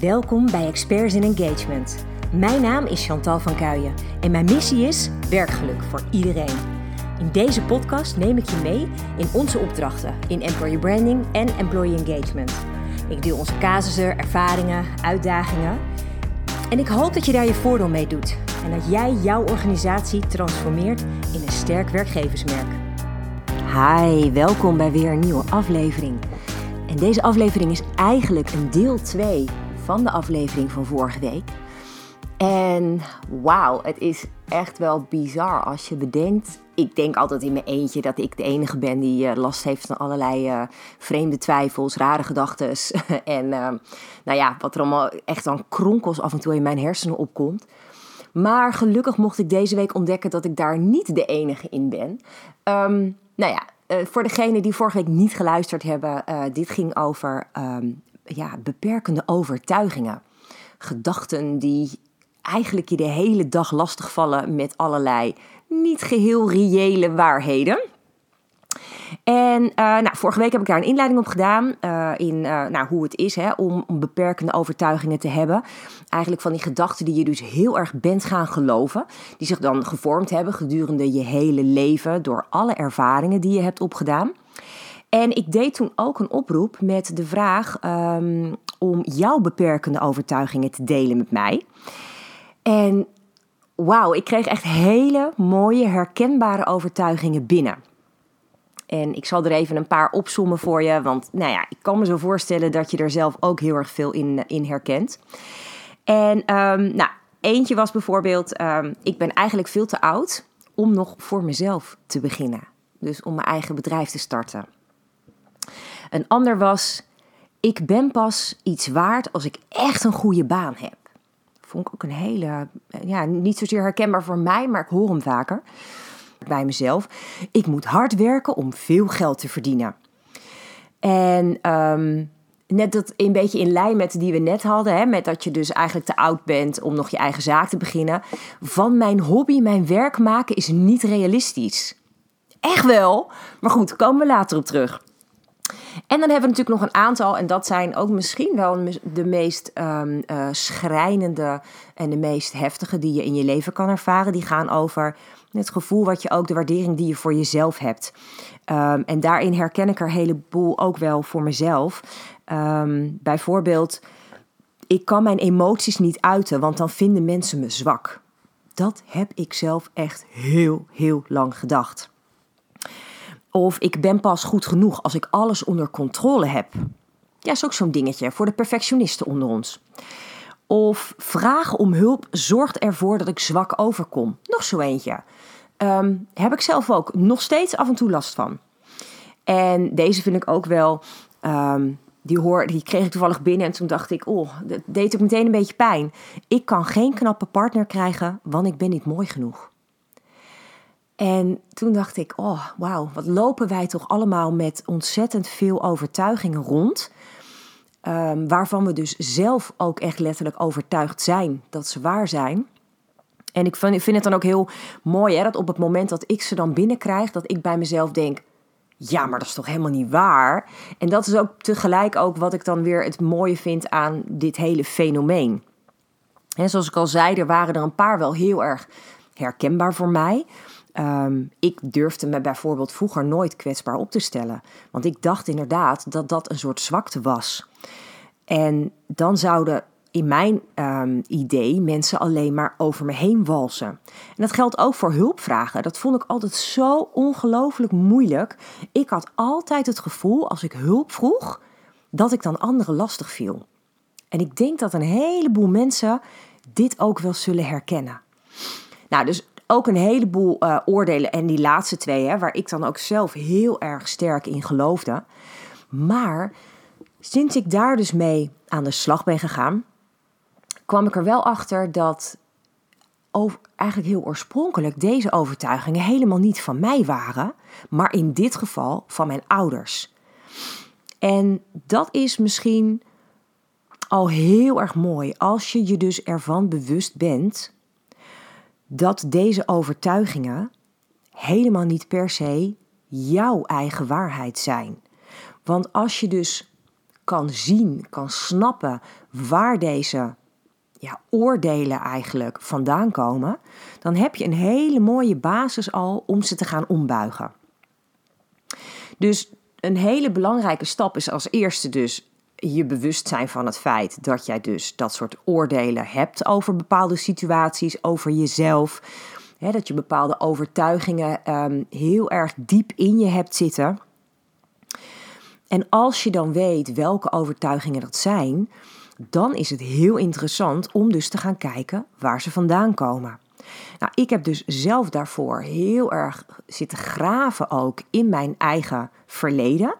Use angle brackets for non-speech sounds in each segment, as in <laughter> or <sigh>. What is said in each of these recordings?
Welkom bij Experts in Engagement. Mijn naam is Chantal van Kuijen en mijn missie is werkgeluk voor iedereen. In deze podcast neem ik je mee in onze opdrachten in employer branding en employee engagement. Ik deel onze casussen, ervaringen, uitdagingen. En ik hoop dat je daar je voordeel mee doet en dat jij jouw organisatie transformeert in een sterk werkgeversmerk. Hi, welkom bij weer een nieuwe aflevering. En deze aflevering is eigenlijk een deel 2 van de aflevering van vorige week. En wauw, het is echt wel bizar als je bedenkt. Ik denk altijd in mijn eentje dat ik de enige ben die uh, last heeft van allerlei uh, vreemde twijfels, rare gedachten. <laughs> en uh, nou ja, wat er allemaal echt aan kronkels af en toe in mijn hersenen opkomt. Maar gelukkig mocht ik deze week ontdekken dat ik daar niet de enige in ben. Um, nou ja, voor degenen die vorige week niet geluisterd hebben, dit ging over um, ja, beperkende overtuigingen. Gedachten die eigenlijk je de hele dag lastigvallen met allerlei niet geheel reële waarheden. En uh, nou, vorige week heb ik daar een inleiding op gedaan uh, in uh, nou, hoe het is hè, om, beperkende overtuigingen te hebben. Eigenlijk van die gedachten die je dus heel erg bent gaan geloven. Die zich dan gevormd hebben gedurende je hele leven door alle ervaringen die je hebt opgedaan. En ik deed toen ook een oproep met de vraag um, om jouw beperkende overtuigingen te delen met mij. En wauw, ik kreeg echt hele mooie, herkenbare overtuigingen binnen. En ik zal er even een paar opzommen voor je, want nou ja, ik kan me zo voorstellen dat je er zelf ook heel erg veel in, in herkent. En um, nou, eentje was bijvoorbeeld, um, ik ben eigenlijk veel te oud om nog voor mezelf te beginnen. Dus om mijn eigen bedrijf te starten. Een ander was, ik ben pas iets waard als ik echt een goede baan heb. Vond ik ook een hele, ja, niet zozeer herkenbaar voor mij, maar ik hoor hem vaker bij mezelf. Ik moet hard werken om veel geld te verdienen. En um, net dat een beetje in lijn met die we net hadden, hè, met dat je dus eigenlijk te oud bent om nog je eigen zaak te beginnen. Van mijn hobby, mijn werk maken is niet realistisch. Echt wel, maar goed, komen we later op terug. En dan hebben we natuurlijk nog een aantal, en dat zijn ook misschien wel de meest um, uh, schrijnende en de meest heftige die je in je leven kan ervaren. Die gaan over het gevoel wat je ook, de waardering die je voor jezelf hebt. Um, en daarin herken ik er een heleboel ook wel voor mezelf. Um, bijvoorbeeld, ik kan mijn emoties niet uiten, want dan vinden mensen me zwak. Dat heb ik zelf echt heel, heel lang gedacht. Of ik ben pas goed genoeg als ik alles onder controle heb. Ja, is ook zo'n dingetje voor de perfectionisten onder ons. Of vragen om hulp zorgt ervoor dat ik zwak overkom. Nog zo eentje. Um, heb ik zelf ook nog steeds af en toe last van. En deze vind ik ook wel. Um, die, hoor, die kreeg ik toevallig binnen en toen dacht ik, oh, dat deed ook meteen een beetje pijn. Ik kan geen knappe partner krijgen, want ik ben niet mooi genoeg. En toen dacht ik, oh wauw, wat lopen wij toch allemaal met ontzettend veel overtuigingen rond. Um, waarvan we dus zelf ook echt letterlijk overtuigd zijn dat ze waar zijn. En ik vind, vind het dan ook heel mooi hè, dat op het moment dat ik ze dan binnenkrijg, dat ik bij mezelf denk, ja, maar dat is toch helemaal niet waar. En dat is ook tegelijk ook wat ik dan weer het mooie vind aan dit hele fenomeen. En zoals ik al zei, er waren er een paar wel heel erg herkenbaar voor mij. Um, ik durfde me bijvoorbeeld vroeger nooit kwetsbaar op te stellen. Want ik dacht inderdaad dat dat een soort zwakte was. En dan zouden in mijn um, idee mensen alleen maar over me heen walsen. En dat geldt ook voor hulpvragen. Dat vond ik altijd zo ongelooflijk moeilijk. Ik had altijd het gevoel als ik hulp vroeg, dat ik dan anderen lastig viel. En ik denk dat een heleboel mensen dit ook wel zullen herkennen. Nou, dus ook een heleboel uh, oordelen. En die laatste twee, hè, waar ik dan ook zelf heel erg sterk in geloofde. Maar sinds ik daar dus mee aan de slag ben gegaan, kwam ik er wel achter dat eigenlijk heel oorspronkelijk deze overtuigingen helemaal niet van mij waren, maar in dit geval van mijn ouders. En dat is misschien al heel erg mooi als je je dus ervan bewust bent dat deze overtuigingen helemaal niet per se jouw eigen waarheid zijn. Want als je dus kan zien, kan snappen waar deze ja, oordelen eigenlijk vandaan komen, dan heb je een hele mooie basis al om ze te gaan ombuigen. Dus een hele belangrijke stap is als eerste dus je bewust zijn van het feit dat jij dus dat soort oordelen hebt over bepaalde situaties, over jezelf. dat je bepaalde overtuigingen ehm, heel erg diep in je hebt zitten. En als je dan weet welke overtuigingen dat zijn, dan is het heel interessant om dus te gaan kijken waar ze vandaan komen. Nou, ik heb dus zelf daarvoor heel erg zitten graven ook in mijn eigen verleden.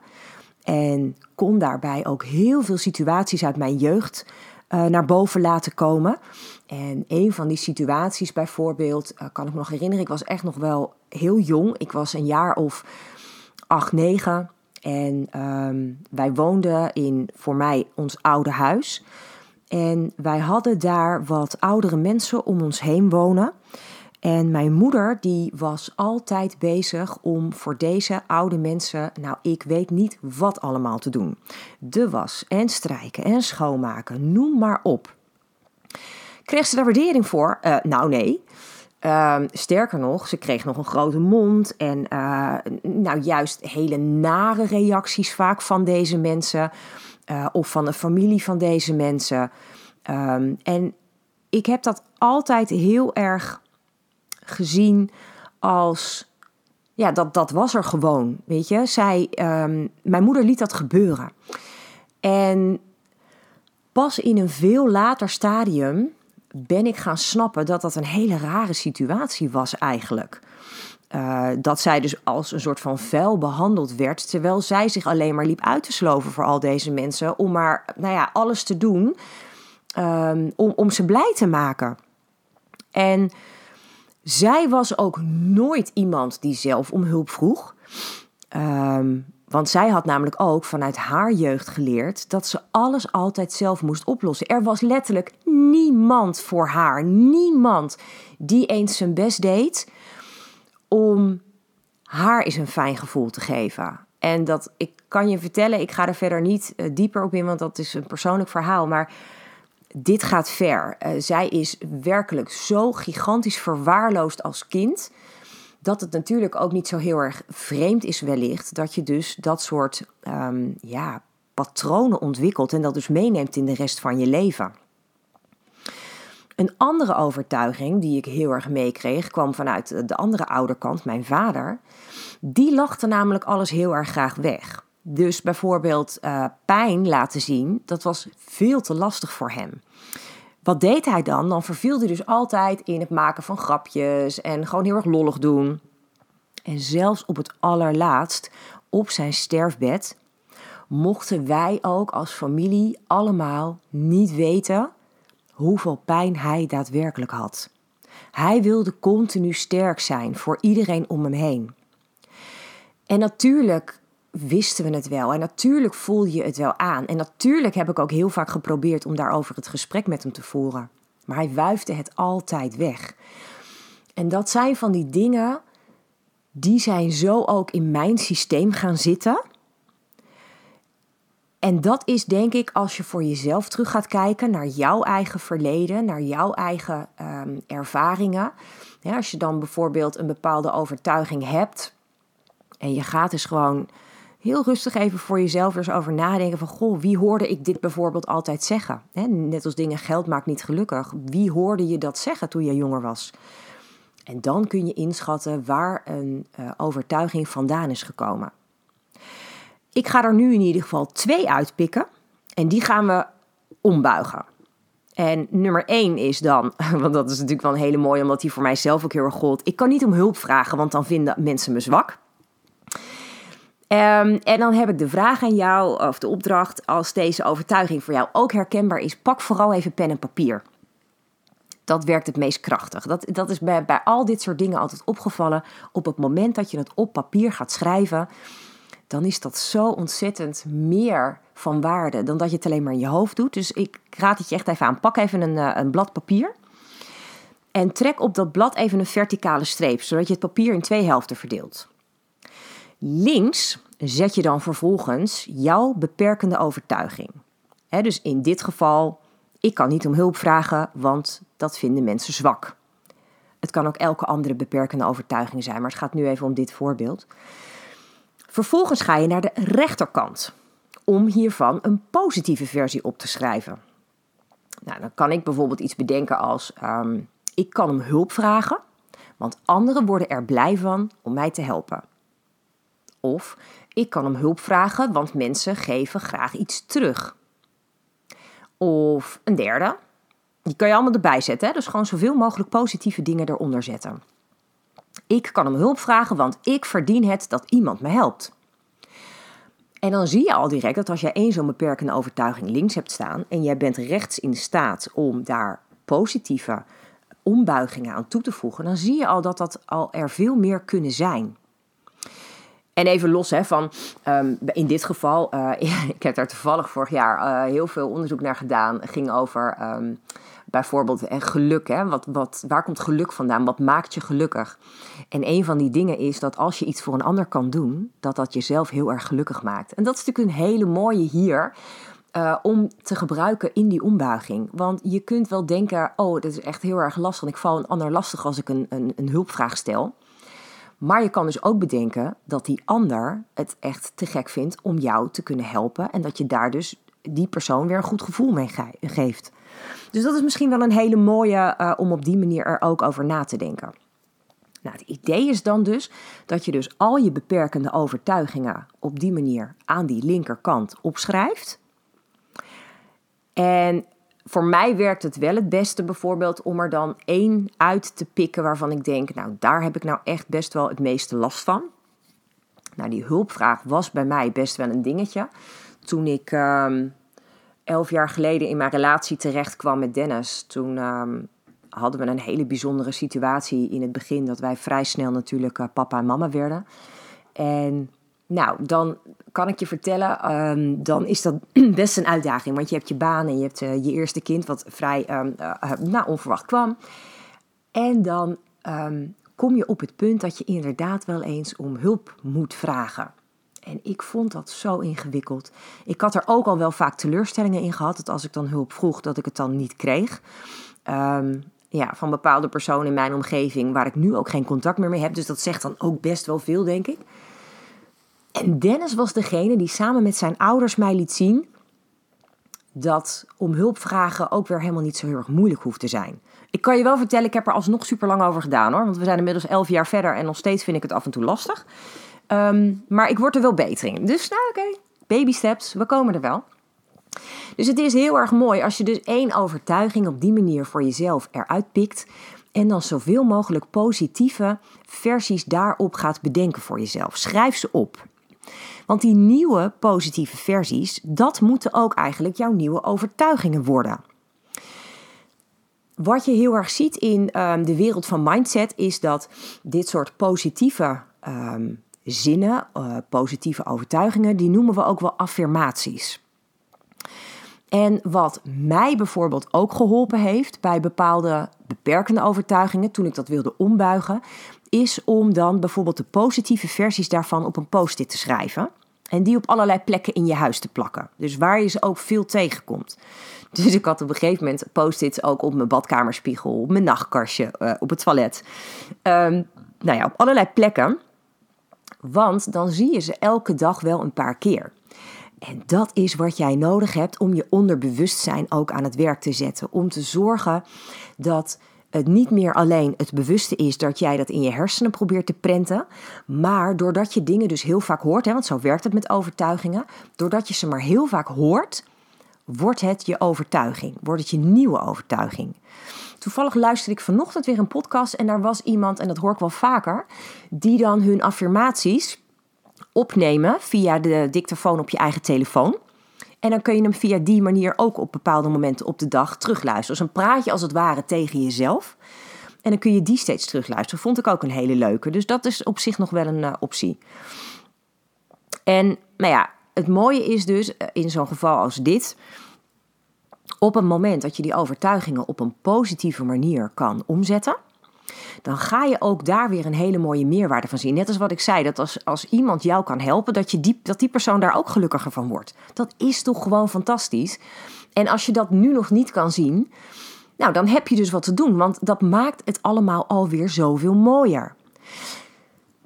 En kon daarbij ook heel veel situaties uit mijn jeugd uh, naar boven laten komen. En een van die situaties bijvoorbeeld, uh, kan ik me nog herinneren, ik was echt nog wel heel jong. Ik was een jaar of acht, negen. En ehm, wij woonden in, voor mij, ons oude huis. En wij hadden daar wat oudere mensen om ons heen wonen. En mijn moeder die was altijd bezig om voor deze oude mensen, nou ik weet niet wat allemaal te doen. De was en strijken en schoonmaken, noem maar op. Kreeg ze daar waardering voor? Uh, nou nee. Uh, sterker nog, ze kreeg nog een grote mond en uh, nou juist hele nare reacties vaak van deze mensen uh, of van de familie van deze mensen. Um, en ik heb dat altijd heel erg gezien als. Ja, dat, dat was er gewoon. Weet je, zij. Um, mijn moeder liet dat gebeuren. En pas in een veel later stadium ben ik gaan snappen dat dat een hele rare situatie was eigenlijk. Uh, dat zij dus als een soort van vuil behandeld werd, terwijl zij zich alleen maar liep uit te sloven voor al deze mensen, om maar, nou ja, alles te doen um, om, om ze blij te maken. En zij was ook nooit iemand die zelf om hulp vroeg. Um, want zij had namelijk ook vanuit haar jeugd geleerd dat ze alles altijd zelf moest oplossen. Er was letterlijk niemand voor haar, niemand die eens zijn best deed om haar eens een fijn gevoel te geven. En dat, ik kan je vertellen, ik ga er verder niet uh, dieper op in, want dat is een persoonlijk verhaal. Maar dit gaat ver. Uh, zij is werkelijk zo gigantisch verwaarloosd als kind. Dat het natuurlijk ook niet zo heel erg vreemd is, wellicht, dat je dus dat soort um, ja, patronen ontwikkelt en dat dus meeneemt in de rest van je leven. Een andere overtuiging die ik heel erg meekreeg, kwam vanuit de andere ouderkant, mijn vader. Die lachte namelijk alles heel erg graag weg. Dus bijvoorbeeld uh, pijn laten zien, dat was veel te lastig voor hem. Wat deed hij dan? Dan verviel hij dus altijd in het maken van grapjes en gewoon heel erg lollig doen. En zelfs op het allerlaatst, op zijn sterfbed, mochten wij ook als familie allemaal niet weten hoeveel pijn hij daadwerkelijk had. Hij wilde continu sterk zijn voor iedereen om hem heen. En natuurlijk wisten we het wel. En natuurlijk voel je het wel aan. En natuurlijk heb ik ook heel vaak geprobeerd om daarover het gesprek met hem te voeren. Maar hij wuifde het altijd weg. En dat zijn van die dingen, die zijn zo ook in mijn systeem gaan zitten. En dat is denk ik als je voor jezelf terug gaat kijken naar jouw eigen verleden, naar jouw eigen um, ervaringen. Ja, als je dan bijvoorbeeld een bepaalde overtuiging hebt en je gaat dus gewoon heel rustig even voor jezelf eens over nadenken van... goh, wie hoorde ik dit bijvoorbeeld altijd zeggen? net als dingen geld maakt niet gelukkig. Wie hoorde je dat zeggen toen je jonger was? En dan kun je inschatten waar een uh, overtuiging vandaan is gekomen. Ik ga er nu in ieder geval twee uitpikken. En die gaan we ombuigen. En nummer één is dan, <laughs> want dat is natuurlijk wel een hele mooie, omdat die voor mijzelf ook heel erg gold. Ik kan niet om hulp vragen, want dan vinden mensen me zwak. Um, en dan heb ik de vraag aan jou, of de opdracht, als deze overtuiging voor jou ook herkenbaar is, pak vooral even pen en papier. Dat werkt het meest krachtig. Dat, dat is bij, bij al dit soort dingen altijd opgevallen. Op het moment dat je het op papier gaat schrijven, dan is dat zo ontzettend meer van waarde dan dat je het alleen maar in je hoofd doet. Dus ik raad het je echt even aan. Pak even een, eh, een blad papier. En trek op dat blad even een verticale streep, zodat je het papier in twee helften verdeelt. Links zet je dan vervolgens jouw beperkende overtuiging. dus in dit geval, ik kan niet om hulp vragen, want dat vinden mensen zwak. Het kan ook elke andere beperkende overtuiging zijn, maar het gaat nu even om dit voorbeeld. Vervolgens ga je naar de rechterkant om hiervan een positieve versie op te schrijven. Nou, dan kan ik bijvoorbeeld iets bedenken als: ehm, ik kan om hulp vragen, want anderen worden er blij van om mij te helpen. Of ik kan om hulp vragen, want mensen geven graag iets terug. Of een derde, die kan je allemaal erbij zetten. Hè? Dus gewoon zoveel mogelijk positieve dingen eronder zetten. Ik kan om hulp vragen, want ik verdien het dat iemand me helpt. En dan zie je al direct dat als jij één zo'n beperkende overtuiging links hebt staan en jij bent rechts in staat om daar positieve ombuigingen aan toe te voegen, dan zie je al dat dat al er veel meer kunnen zijn. En even los hè, van, um, in dit geval, uh, <laughs> ik heb daar toevallig vorig jaar uh, heel veel onderzoek naar gedaan. ging over um, bijvoorbeeld en geluk. Hè? Wat, wat, waar komt geluk vandaan? Wat maakt je gelukkig? En een van die dingen is dat als je iets voor een ander kan doen, dat dat jezelf heel erg gelukkig maakt. En dat is natuurlijk een hele mooie hier. Om te gebruiken in die ombuiging. Want je kunt wel denken: oh, dat is echt heel erg lastig. Ik val een ander lastig als ik een, een, een hulpvraag stel. Maar je kan dus ook bedenken dat die ander het echt te gek vindt om jou te kunnen helpen. En dat je daar dus die persoon weer een goed gevoel mee geeft. Dus dat is misschien wel een hele mooie uh, om op die manier er ook over na te denken. Nou, het idee is dan dus dat je dus al je beperkende overtuigingen op die manier aan die linkerkant opschrijft. En voor mij werkt het wel het beste bijvoorbeeld om er dan één uit te pikken waarvan ik denk, nou daar heb ik nou echt best wel het meeste last van. Nou, die hulpvraag was bij mij best wel een dingetje. Toen ik um, elf jaar geleden in mijn relatie terecht kwam met Dennis, toen um, hadden we een hele bijzondere situatie in het begin dat wij vrij snel natuurlijk uh, papa en mama werden. En nou, dan kan ik je vertellen, um, dan is dat <clears throat> best een uitdaging. Want je hebt je baan en je hebt uh, je eerste kind, wat vrij um, uh, nou, onverwacht kwam. En dan um, kom je op het punt dat je inderdaad wel eens om hulp moet vragen. En ik vond dat zo ingewikkeld. Ik had er ook al wel vaak teleurstellingen in gehad. Dat als ik dan hulp vroeg, dat ik het dan niet kreeg. ja, van bepaalde personen in mijn omgeving waar ik nu ook geen contact meer mee heb. Dus dat zegt dan ook best wel veel, denk ik. En Dennis was degene die samen met zijn ouders mij liet zien dat om hulp vragen ook weer helemaal niet zo heel erg moeilijk hoeft te zijn. Ik kan je wel vertellen, ik heb er alsnog super lang over gedaan hoor. Want we zijn inmiddels elf jaar verder en nog steeds vind ik het af en toe lastig. Um, maar ik word er wel beter in. Dus nou oké, baby steps, we komen er wel. Dus het is heel erg mooi als je dus één overtuiging op die manier voor jezelf eruit pikt. En dan zoveel mogelijk positieve versies daarop gaat bedenken voor jezelf. Schrijf ze op. Want die nieuwe positieve versies, dat moeten ook eigenlijk jouw nieuwe overtuigingen worden. Wat je heel erg ziet in um, de wereld van mindset is dat dit soort positieve um, zinnen, uh, positieve overtuigingen, die noemen we ook wel affirmaties. En wat mij bijvoorbeeld ook geholpen heeft bij bepaalde beperkende overtuigingen, toen ik dat wilde ombuigen, is om dan bijvoorbeeld de positieve versies daarvan op een post-it te schrijven. En die op allerlei plekken in je huis te plakken. Dus waar je ze ook veel tegenkomt. <laughs> Dus ik had op een gegeven moment post-its ook op mijn badkamerspiegel, op mijn nachtkastje, uh, op het toilet. Um, nou ja, op allerlei plekken. Want dan zie je ze elke dag wel een paar keer. En dat is wat jij nodig hebt om je onderbewustzijn ook aan het werk te zetten. Om te zorgen dat het niet meer alleen het bewuste is dat jij dat in je hersenen probeert te prenten, maar doordat je dingen dus heel vaak hoort, hè, want zo werkt het met overtuigingen, doordat je ze maar heel vaak hoort, wordt het je overtuiging, wordt het je nieuwe overtuiging. Toevallig luisterde ik vanochtend weer een podcast en daar was iemand, en dat hoor ik wel vaker, die dan hun affirmaties opnemen via de dictafoon op je eigen telefoon. En dan kun je hem via die manier ook op bepaalde momenten op de dag terugluisteren. Dus een praatje als het ware tegen jezelf. En dan kun je die steeds terugluisteren. Vond ik ook een hele leuke. Dus dat is op zich nog wel een uh, optie. En nou ja, het mooie is dus uh, in zo'n geval als dit. Op een moment dat je die overtuigingen op een positieve manier kan omzetten. Dan ga je ook daar weer een hele mooie meerwaarde van zien. Net als wat ik zei, dat als, als iemand jou kan helpen, dat, je die, dat die persoon daar ook gelukkiger van wordt. Dat is toch gewoon fantastisch. En als je dat nu nog niet kan zien, nou dan heb je dus wat te doen, want dat maakt het allemaal alweer zoveel mooier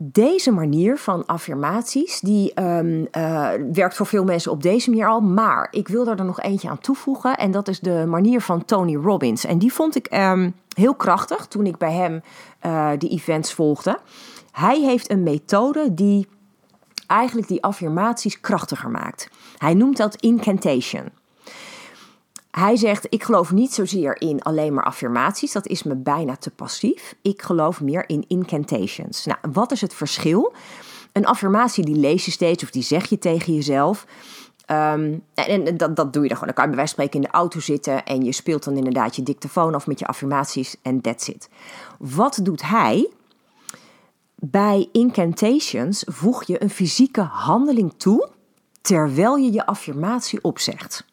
deze manier van affirmaties, die ehm, eh, werkt voor veel mensen op deze manier al. Maar ik wil er nog eentje aan toevoegen. En dat is de manier van Tony Robbins. En die vond ik ehm, heel krachtig toen ik bij hem uh, die events volgde. Hij heeft een methode die eigenlijk die affirmaties krachtiger maakt. Hij noemt dat incantation. Hij zegt: Ik geloof niet zozeer in alleen maar affirmaties. Dat is me bijna te passief. Ik geloof meer in incantations. Nou, wat is het verschil? Een affirmatie die lees je steeds of die zeg je tegen jezelf. Um, en, dat, dat doe je dan gewoon. Dan kan je bij wijze van spreken in de auto zitten en je speelt dan inderdaad je dictafoon af met je affirmaties en that's it. Wat doet hij? Bij incantations voeg je een fysieke handeling toe terwijl je je affirmatie opzegt.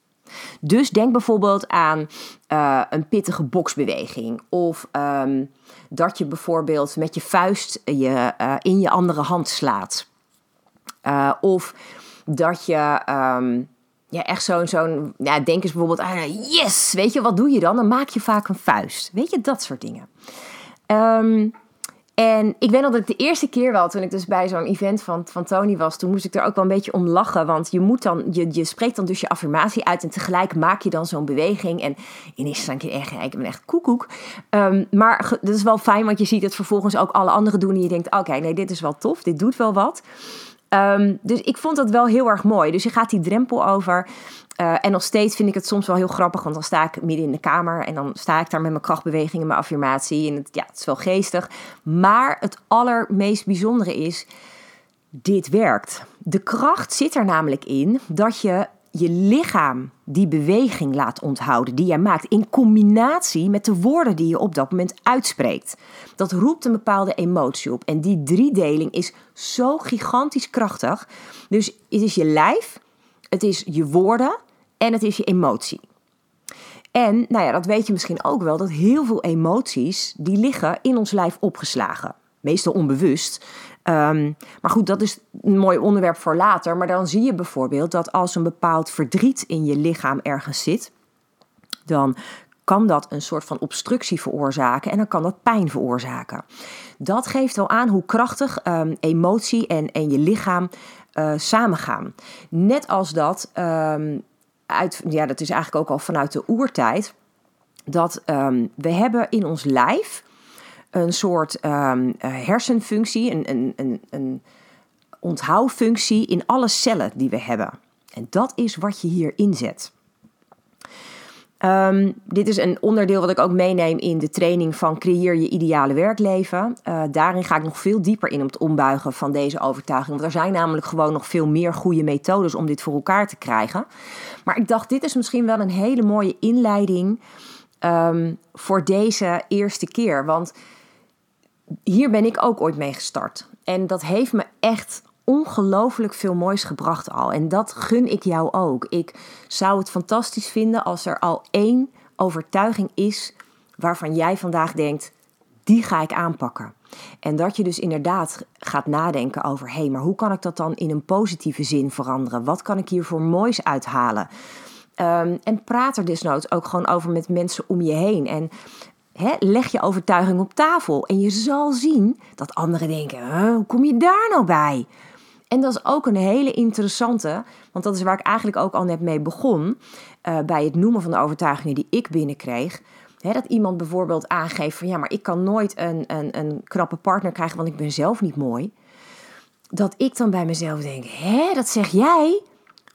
Dus denk bijvoorbeeld aan uh, een pittige boksbeweging. Of um, dat je bijvoorbeeld met je vuist je, uh, in je andere hand slaat. Of dat je um, ja, echt zo'n, zo'n ja, denk eens bijvoorbeeld aan, yes, weet je, wat doe je dan? Dan maak je vaak een vuist. Weet je, dat soort dingen. Um, en ik weet nog dat ik de eerste keer wel, toen ik dus bij zo'n event van, van Tony was, toen moest ik er ook wel een beetje om lachen. Want je moet dan, je, je spreekt dan dus je affirmatie uit en tegelijk maak je dan zo'n beweging. En in eerste instantie echt, ik ben echt koekoek. Um, maar dat is wel fijn, want je ziet het vervolgens ook alle anderen doen. En je denkt, oké, nee, dit is wel tof, dit doet wel wat. Um, dus ik vond dat wel heel erg mooi. Dus je gaat die drempel over. Uh, en nog steeds vind ik het soms wel heel grappig, want dan sta ik midden in de kamer en dan sta ik daar met mijn krachtbeweging en mijn affirmatie. En het, ja, het is wel geestig. Maar het allermeest bijzondere is, dit werkt. De kracht zit er namelijk in dat je je lichaam die beweging laat onthouden die jij maakt in combinatie met de woorden die je op dat moment uitspreekt. Dat roept een bepaalde emotie op en die driedeling is zo gigantisch krachtig. Dus het is je lijf, het is je woorden en het is je emotie. En nou ja, dat weet je misschien ook wel, dat heel veel emoties die liggen in ons lijf opgeslagen. Meestal onbewust. Um, maar goed, dat is een mooi onderwerp voor later. Maar dan zie je bijvoorbeeld dat als een bepaald verdriet in je lichaam ergens zit, dan kan dat een soort van obstructie veroorzaken en dan kan dat pijn veroorzaken. Dat geeft wel aan hoe krachtig um, emotie en, en je lichaam uh, samengaan. Net als dat um, uit, ja, dat is eigenlijk ook al vanuit de oertijd, dat we hebben in ons lijf een soort um, hersenfunctie, een, een, een, een onthoufunctie in alle cellen die we hebben. En dat is wat je hier inzet. Um, dit is een onderdeel wat ik ook meeneem in de training van Creëer je ideale werkleven. Uh, daarin ga ik nog veel dieper in om het ombuigen van deze overtuiging. Want er zijn namelijk gewoon nog veel meer goede methodes om dit voor elkaar te krijgen. Maar ik dacht, dit is misschien wel een hele mooie inleiding um, voor deze eerste keer. Want hier ben ik ook ooit mee gestart. En dat heeft me echt ongelooflijk veel moois gebracht al. En dat gun ik jou ook. Ik zou het fantastisch vinden als er al één overtuiging is waarvan jij vandaag denkt: die ga ik aanpakken. En dat je dus inderdaad gaat nadenken over: hé, hey, maar hoe kan ik dat dan in een positieve zin veranderen? Wat kan ik hier voor moois uithalen? Um, en praat er desnoods ook gewoon over met mensen om je heen. En leg je overtuiging op tafel. En je zal zien dat anderen denken: hoe kom je daar nou bij? En dat is ook een hele interessante, want dat is waar ik eigenlijk ook al net mee begon. Uh, bij het noemen van de overtuigingen die ik binnenkreeg. Dat iemand bijvoorbeeld aangeeft van ja, maar ik kan nooit een, een, een knappe partner krijgen, want ik ben zelf niet mooi. Dat ik dan bij mezelf denk: hé, dat zeg jij?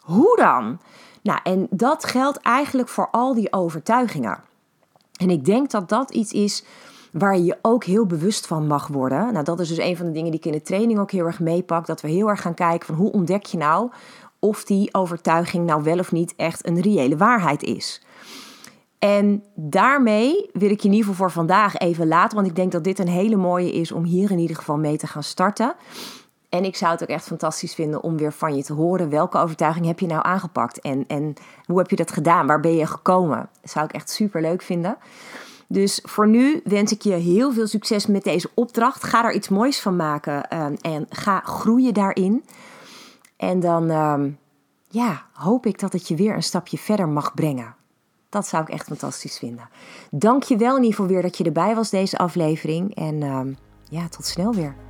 Hoe dan? Nou, en dat geldt eigenlijk voor al die overtuigingen. En ik denk dat dat iets is waar je ook heel bewust van mag worden. Nou, dat is dus een van de dingen die ik in de training ook heel erg meepak. Dat we heel erg gaan kijken van hoe ontdek je nou of die overtuiging nou wel of niet echt een reële waarheid is. En daarmee wil ik je in ieder geval voor vandaag even laten, want ik denk dat dit een hele mooie is om hier in ieder geval mee te gaan starten. En ik zou het ook echt fantastisch vinden om weer van je te horen. Welke overtuiging heb je nou aangepakt? En, en hoe heb je dat gedaan? Waar ben je gekomen? Dat zou ik echt super leuk vinden. Dus voor nu wens ik je heel veel succes met deze opdracht. Ga er iets moois van maken ehm, en ga groeien daarin. En dan ehm, ja, hoop ik dat het je weer een stapje verder mag brengen. Dat zou ik echt fantastisch vinden. Dank je wel in weer dat je erbij was deze aflevering. En ehm, ja, tot snel weer.